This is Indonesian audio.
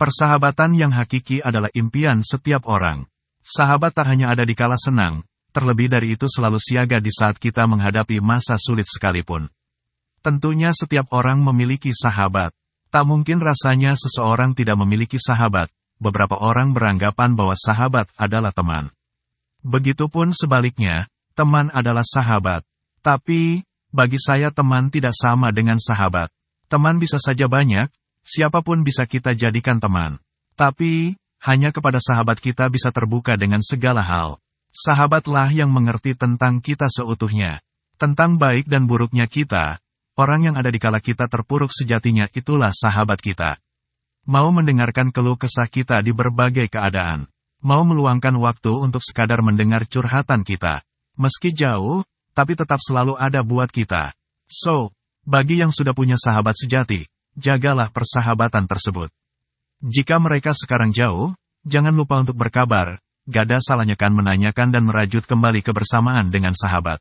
Persahabatan yang hakiki adalah impian setiap orang. Sahabat tak hanya ada di kala senang, terlebih dari itu selalu siaga di saat kita menghadapi masa sulit sekalipun. Tentunya setiap orang memiliki sahabat. Tak mungkin rasanya seseorang tidak memiliki sahabat. Beberapa orang beranggapan bahwa sahabat adalah teman. Begitupun sebaliknya, teman adalah sahabat. Tapi, bagi saya teman tidak sama dengan sahabat. Teman bisa saja banyak, siapa pun bisa kita jadikan teman. Tapi, hanya kepada sahabat kita bisa terbuka dengan segala hal. Sahabatlah yang mengerti tentang kita seutuhnya. Tentang baik dan buruknya kita, orang yang ada di kala kita terpuruk sejatinya itulah sahabat kita. Mau mendengarkan keluh kesah kita di berbagai keadaan. Mau meluangkan waktu untuk sekadar mendengar curhatan kita. Meski jauh, tapi tetap selalu ada buat kita. So, bagi yang sudah punya sahabat sejati, jagalah persahabatan tersebut. Jika mereka sekarang jauh, jangan lupa untuk berkabar, gada salahnya kan menanyakan dan merajut kembali kebersamaan dengan sahabat.